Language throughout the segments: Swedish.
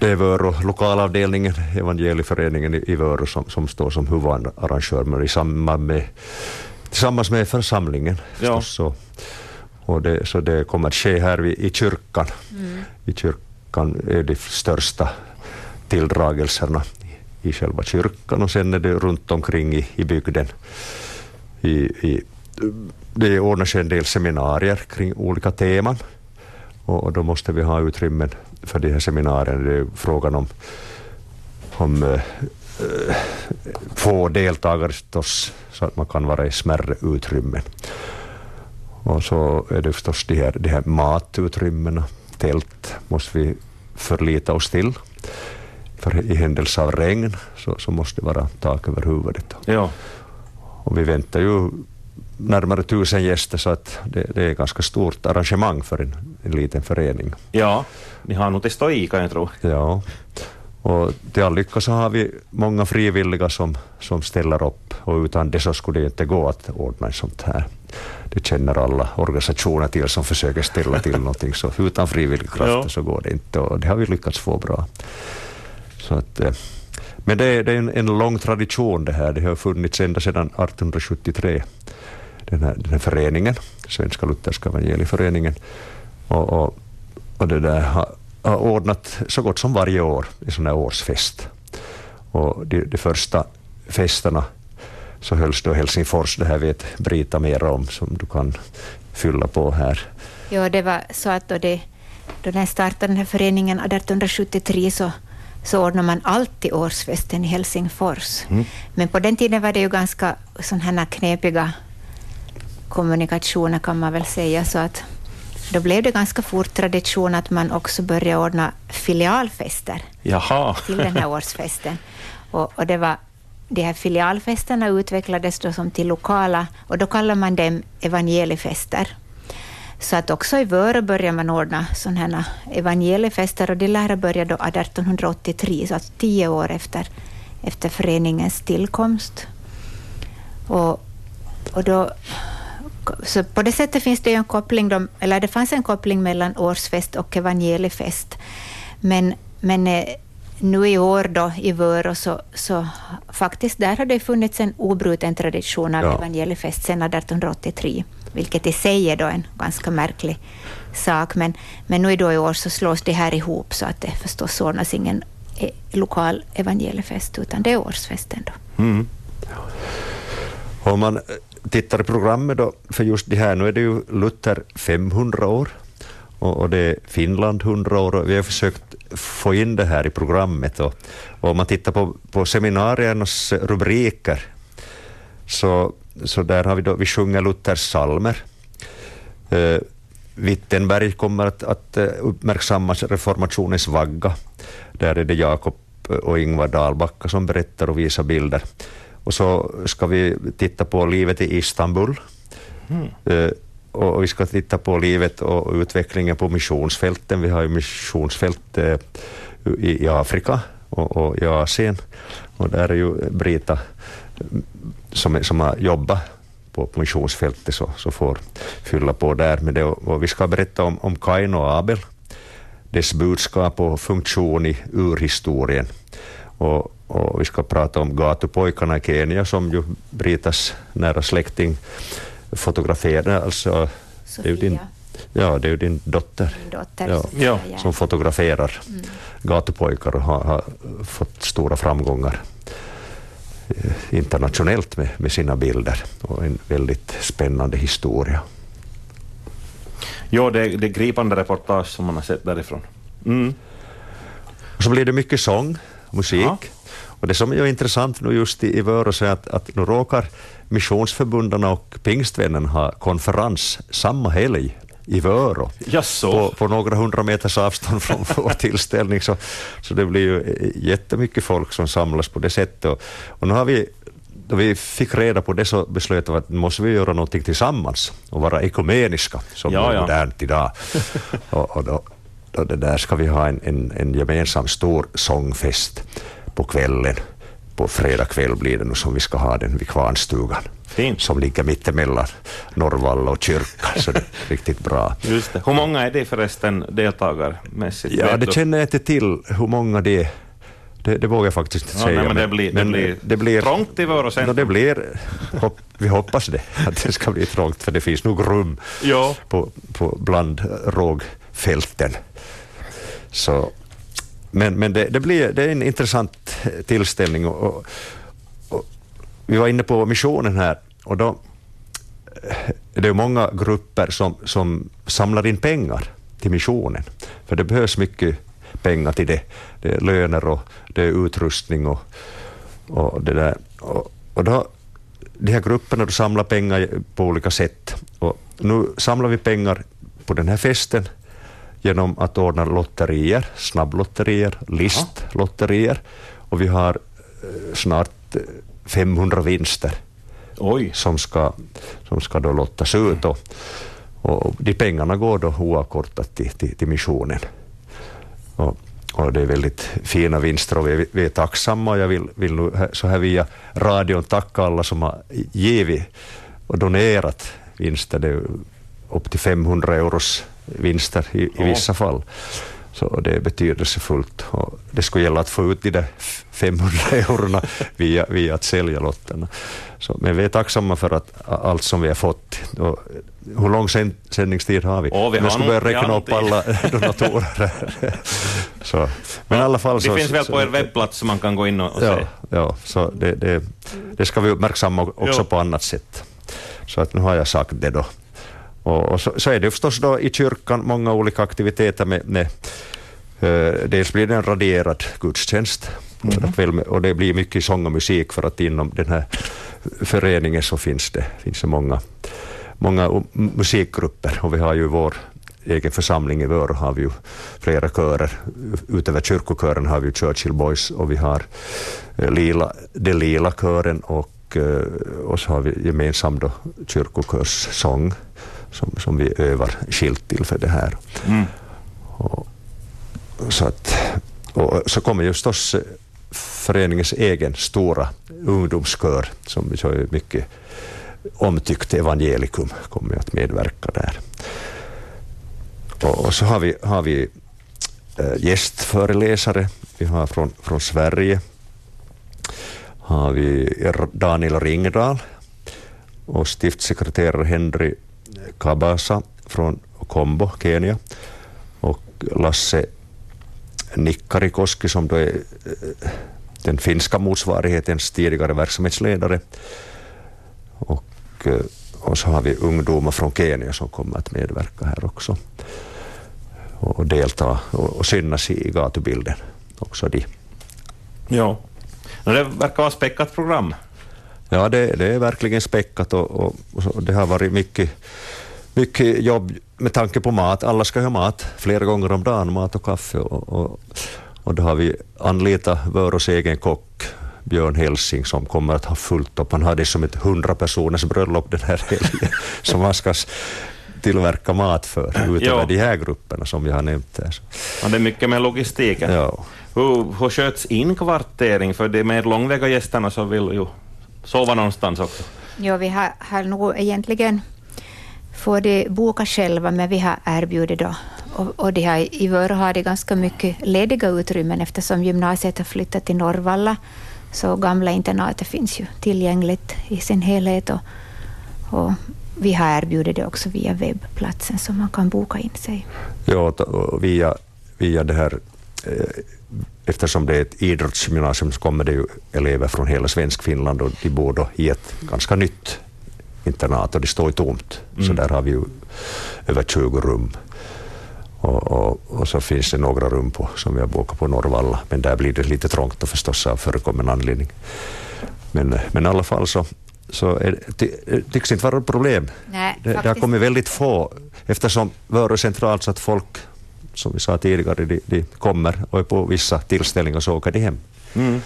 det är Vörå, lokalavdelningen, evangelieföreningen i, Vörå som, som står som huvudarrangör, men i samband med, tillsammans med församlingen. Ja. Så, och det, så det kommer att ske här i, i kyrkan. I kyrkan är de största tilldragelserna i, i själva kyrkan och sen är det runt omkring i, i bygden. I, i, det ordnas en del seminarier kring olika teman och, och då måste vi ha utrymmen för de här seminarierna. Det är frågan om, om eh, eh, få deltagare förstås, så att man kan vara i smärre utrymmen. Och så är det förstås de här, de här matutrymmena, tält, måste vi förlita oss till. För i händelse av regn så, så måste det vara tak över huvudet. Ja. Och vi väntar ju närmare tusen gäster så att det, det är ganska stort arrangemang för en, en liten förening. ja, ni har nog testat i kan jag tro. Ja. Och till all lycka så har vi många frivilliga som, som ställer upp och utan det så skulle det inte gå att ordna ett sånt här. Det känner alla organisationer till som försöker ställa till någonting, så utan frivillig kraft Ja. så går det inte och det har vi lyckats få bra. Så att, eh, men det är, det är en, en lång tradition det här, det har funnits ända sedan 1873, den här, den här föreningen, Svenska Lutherska Evangelieföreningen. Och, och, och det där har, har ordnat så gott som varje år en sån här årsfest. Och de, de första festerna så hölls då i Helsingfors, det här vet Brita mer om, som du kan fylla på här. Ja, det var så att då, det, då den startade den här föreningen 1873 så, så ordnade man alltid årsfesten i Helsingfors. Men på den tiden var det ju ganska sådana här knepiga kommunikationer kan man väl säga, så att då blev det ganska fort tradition att man också började ordna filialfester Jaha. till den här årsfesten. Och, och det var, de här filialfesterna utvecklades då som till lokala, och då kallar man dem evangeliefester. Så att också i Vörö började man ordna sådana här evangeliefester, och det lär ha börjat då 1883, så att tio år efter, efter föreningens tillkomst. Och, och då, så på det sättet finns det en koppling, då, eller det fanns en koppling mellan årsfest och evangeliefest. Men, men eh, nu i år då i Vörå så, så faktiskt där har det funnits en obruten tradition av Ja. evangeliefest sedan 1883, vilket i sig är då en ganska märklig sak. Men, men nu då i år så slås det här ihop så att det förstås ordnas ingen e, lokal evangeliefest, utan det är årsfesten då. Mm. Om man eh, tittar i programmet då, för just det här, nu är det ju Luther 500 år och, och det är Finland 100 år och vi har försökt få in det här i programmet och, och om man tittar på, på seminariernas rubriker så, så där har vi då, vi sjunger Luthers psalmer. Eh, Wittenberg kommer att, att eh, uppmärksammas reformationens vagga. Där är det Jakob och Ingvar Dahlbacka som berättar och visar bilder. Och så ska vi titta på livet i Istanbul. Eh, och vi ska titta på livet och utvecklingen på missionsfälten. Vi har ju missionsfält eh, i, i Afrika och, och i Asien. Och där är ju Brita mm, som, som har jobbat på, missionsfältet så, så får fylla på där med det. Och, vi ska berätta om, om Kain och Abel, dess budskap och funktion i urhistorien. Och, och vi ska prata om gatupojkarna i Kenya som ju Britas nära släkting fotograferade. Alltså, det är din, Sofia, ja, det är ju din dotter min dotter, Ja. Sofia som fotograferar gatupojkar och har, har fått stora framgångar internationellt med, med sina bilder och en väldigt spännande historia. Jo, det, det är gripande reportage som man har sett därifrån. Mm. Och så blir det mycket sång, musik. Ja. Och det som är intressant nu just i, i Vörå är att, att nu råkar missionsförbundarna och pingstvännerna ha konferens samma helg i Vörå. På, på några hundra meters avstånd från vår tillställning. Så, så det blir ju eh, jättemycket folk som samlas på det sättet. Och, och nu har vi, då vi fick reda på det så beslöt vi att måste vi göra någonting tillsammans och vara ekumeniska, som Ja, är ja. modernt idag. och, och då, då där ska vi ha en, en, en gemensam stor sångfest på kvällen på fredag kväll blir det nu som vi ska ha den vid Kvarnstugan. Fint. Som ligger mittemellan Norrvalla och kyrkan, så det är riktigt bra. Just det. Hur många är det förresten deltagarmässigt? Ja, det känner jag inte till hur många det är. Det, det vågar jag faktiskt inte Ja, säga. nej, men det blir, det blir, det blir trångt i Vörå No, det blir, hopp, vi hoppas det, att det ska bli trångt, för det finns nog rum Ja. på, på bland rågfälten. Så, men men det, det, blir, det är en intressant tillställning. Och, och, och, vi var inne på missionen här, och då det är många grupper som, som samlar in pengar till missionen, för det behövs mycket pengar till det. Det är löner och det är utrustning och, och det där. Och, och då, de här grupperna då samlar pengar på olika sätt. Och nu samlar vi pengar på den här festen genom att ordna lotterier, snabblotterier, listlotterier. Och vi har eh, snart eh, 500 vinster Oj. som ska, som ska då lottas ut. Och, och de pengarna går då oavkortat till, till, till missionen. Och, och det är väldigt fina vinster och vi är, vi är tacksamma jag vill, vill nu så här via radion tacka alla som har givit och donerat vinster. Det är upp till 500 euros vinster i, i Ja. vissa fall. Så det är betydelsefullt. Och det skulle gälla att få ut de där 500 eurona via, via att sälja lotterna. Så, men vi är tacksamma för att allt som vi har fått. Och hur lång sänd, sändningstid har vi? Åh, vi jag skulle börja räkna upp alla donatorer. så, men i alla fall Det så, finns väl på er webbplats som man kan gå in och, och Ja, se. ja så det, det, det ska vi uppmärksamma också Ja. på annat sätt. Så att nu har jag sagt det då. Och, och så, så är det förstås då i kyrkan många olika aktiviteter med, med eh, dels blir det en raderad gudstjänst kväll med- och det blir mycket sång och musik för att inom den här föreningen så finns det, finns det många, många musikgrupper. Och vi har ju vår egen församling i Vörå har vi ju flera körer. Utöver kyrkokören har vi ju Churchill Boys och vi har eh, lila, det lila kören och, eh, och så har vi gemensam då kyrkokörssång som, som vi övar skilt till för det här. Mm. Och, så, att, och så kommer ju förstås eh, föreningens egen stora ungdomskör som så är mycket omtyckt evangelikum kommer att medverka där. Och, och så har vi, har vi äh, gästföreläsare. Vi har från, från Sverige har vi Daniel Ringdal och stiftssekreterare Henry Kabasa från Kombo, Kenya och Lasse Nikkarikoski som då är eh, den finska motsvarighetens tidigare verksamhetsledare. Och, eh, och så har vi ungdomar från Kenya som kommer att medverka här också och delta och, och synas i gatubilden också de. Ja. Det verkar vara späckat program. Ja, det, det är verkligen späckat och, och, och det har varit mycket, mycket jobb med tanke på mat. Alla ska ha mat flera gånger om dagen, mat och kaffe. Och, och, och då har vi anlitat Vörås egen kock, Björn Helsing, som kommer att ha fullt upp. Han har det som ett hundra personers bröllop den här helgen, som han ska tillverka mat för, utöver de här grupperna som jag har nämnt här. Ja, det är mycket med logistiken. Ja. Hur, hur sköts inkvartering? För de mer långväga gästerna så vill ju sova någonstans också. Ja, vi har, har nog egentligen får de boka själva, men vi har erbjudit då. Och, och de har, I Vörå har de ganska mycket lediga utrymmen eftersom gymnasiet har flyttat till Norrvalla. Så gamla internatet finns ju tillgängligt i sin helhet. Och, och vi har erbjudit det också via webbplatsen så man kan boka in sig. Ja, via, via det här, eh, eftersom det är ett idrottsgymnasium så kommer det ju elever från hela svensk Finland och de bor då i ett ganska nytt internat och det står ju tomt. Så Mm. där har vi ju över 20 rum. Och, och, och så finns det några rum på, som vi har bokat på Norrvalla, men där blir det lite trångt då förstås av förekommen anledning. Men, men i alla fall så, så är, det- ty, tycks inte vara ett problem. Nej, Det, det har kommit väldigt få, eftersom Vörå är centralt så att folk, som vi sa tidigare, de, de kommer och är på vissa tillställningar så åker de hem. Mm.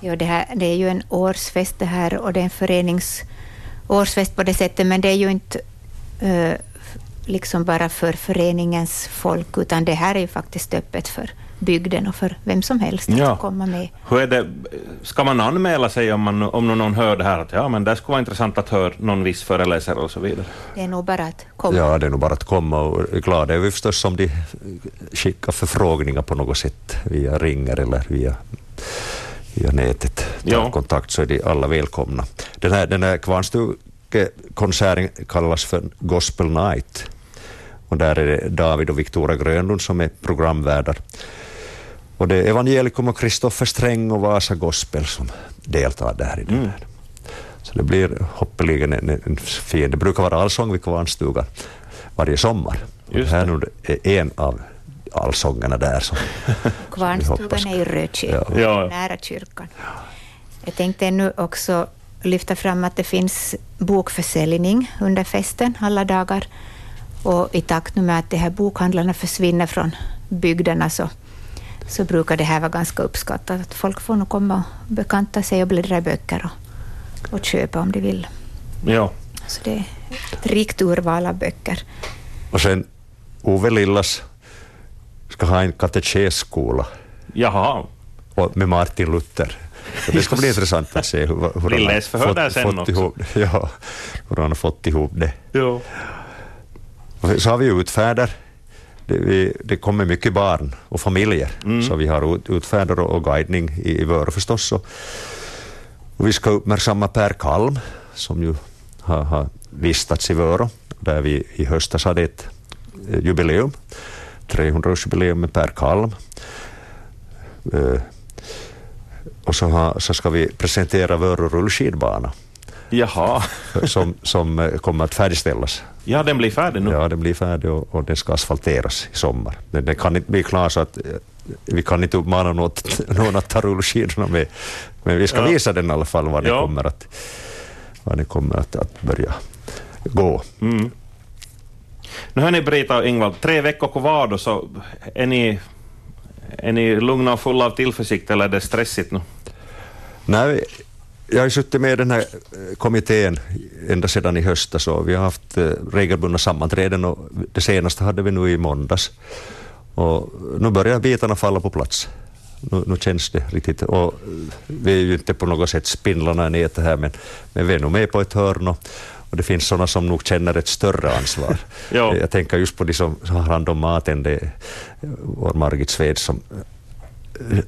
Ja, det, här, det är ju en årsfest det här och det är en förenings årsfest på det sättet, men det är ju inte eh, liksom bara för föreningens folk, utan det här är ju faktiskt öppet för bygden och för vem som helst Ja. att komma med. Hur är det, ska man anmäla sig om, man, om någon hör det här att ja, men det skulle vara intressant att höra någon viss föreläsare och så vidare? Det är nog bara att komma. Ja, det är nog bara att komma och glada är vi förstås om de skickar förfrågningar på något sätt via ringer eller via, via nätet. Tar Ja. kontakt så är de alla välkomna. Den här, den här Kvarnstugekonserten kallas för Gospel Night och där är det David och Victoria Grönlund som är programvärdar. Och det är Evangelikum och Kristoffer Sträng och Vasa Gospel som deltar där i den Mm. här. Så det blir hoppeligen en, en fin... Det brukar vara allsång vid Kvarnstugan varje sommar. Just det här nu är en av allsångerna där. Som, Kvarnstugan är i Rödkyrkan, Ja. nära kyrkan. Jag tänkte nu också lyfta fram att det finns bokförsäljning under festen alla dagar. Och i takt nu med att de här bokhandlarna försvinner från bygderna så, så brukar det här vara ganska uppskattat. Att folk får nog komma och bekanta sig och bläddra i böcker och, och köpa om de vill. Ja. Så det är ett rikt urval av böcker. och sen Ove Lillas ska ha en katekesskola Jaha, och med Martin Luther. Så det ska bli intressant att se hur, hur han har sen fått också. ihop, ja, hur han har fått ihop det. jo. Så har vi utfärder. Det, vi, det kommer mycket barn och familjer, Mm. så vi har ut, utfärder och, guidning i, i Vörå förstås. Och, och vi ska uppmärksamma Per Kalm, som ju har, har vistats i Vörå, där vi i höstas hade ett eh, jubileum, 300-årsjubileum med Per Kalm. Eh, och så, har, så ska vi presentera Vörå rullskidbana Jaha, som, som eh, kommer att färdigställas ja den blir färdig nu. Ja, den blir färdig och, och den ska asfalteras i sommar. Den, den kan inte bli klar så att eh, vi kan inte uppmana något, någon att ta rullskidorna med. Men vi ska Ja. visa den i alla fall var den Ja. kommer, att, var den kommer att, att börja gå. Mm. Nu hör ni Brita och Ingvald, tre veckor kvar då, så är ni, är ni lugna och fulla av tillförsikt eller är det stressigt nu? Nej, jag har suttit med i den här eh, kommittén ända sedan i höstas och vi har haft eh, regelbundna sammanträden och det senaste hade vi nu i måndags. Och nu börjar bitarna falla på plats. Nu, nu känns det riktigt. Och eh, vi är ju inte på något sätt spindlarna i nätet här men, men vi är nog med på ett hörn och, och det finns sådana som nog känner ett större ansvar. Ja. Jag tänker just på de som har hand om maten. Det är vår Margit Sved som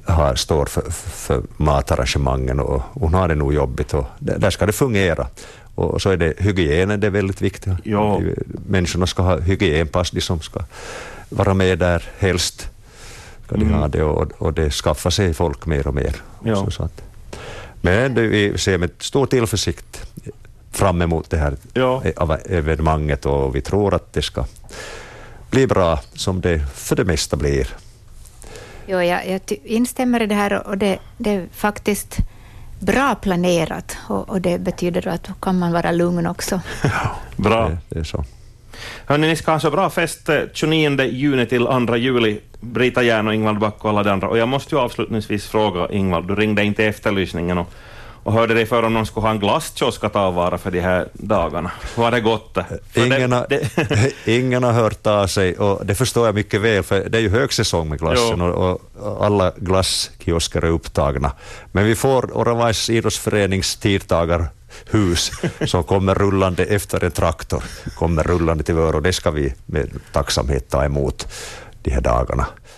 har, står för, för matarrangemangen och hon har det nog jobbigt och där ska det fungera. Och så är det hygienen, det är väldigt viktigt. Ja. Människorna ska ha hygienpass, de som ska vara med där helst. Ska de ha det och, och det skaffar sig folk mer och mer. Ja. också, så att, men det, vi ser med stor tillförsikt fram emot det här Ja. evenemanget och vi tror att det ska bli bra som det för det mesta blir. Jo, jag, jag instämmer i det här och det, det är faktiskt bra planerat och, och det betyder att då kan man vara lugn också. Bra. Det, det är så. Hörni, ni ska ha så bra fest eh, 29 juni till 2 juli, Brita Järn och Ingvald Back och alla de andra. Och jag måste ju avslutningsvis fråga Ingvald, du ringde inte i efterlysningen och, och hörde dig för om någon skulle ha en glasskiosk att avvara för de här dagarna. Var det gott Ingen, det, det, ingen har hört av sig och det förstår jag mycket väl för det är ju högsäsong med glassen och, och alla glasskiosker är upptagna. Men vi får Oravais idrottsförenings tidtagarhus som kommer rullande efter en traktor, kommer rullande till Vörå och det ska vi med tacksamhet ta emot de här dagarna.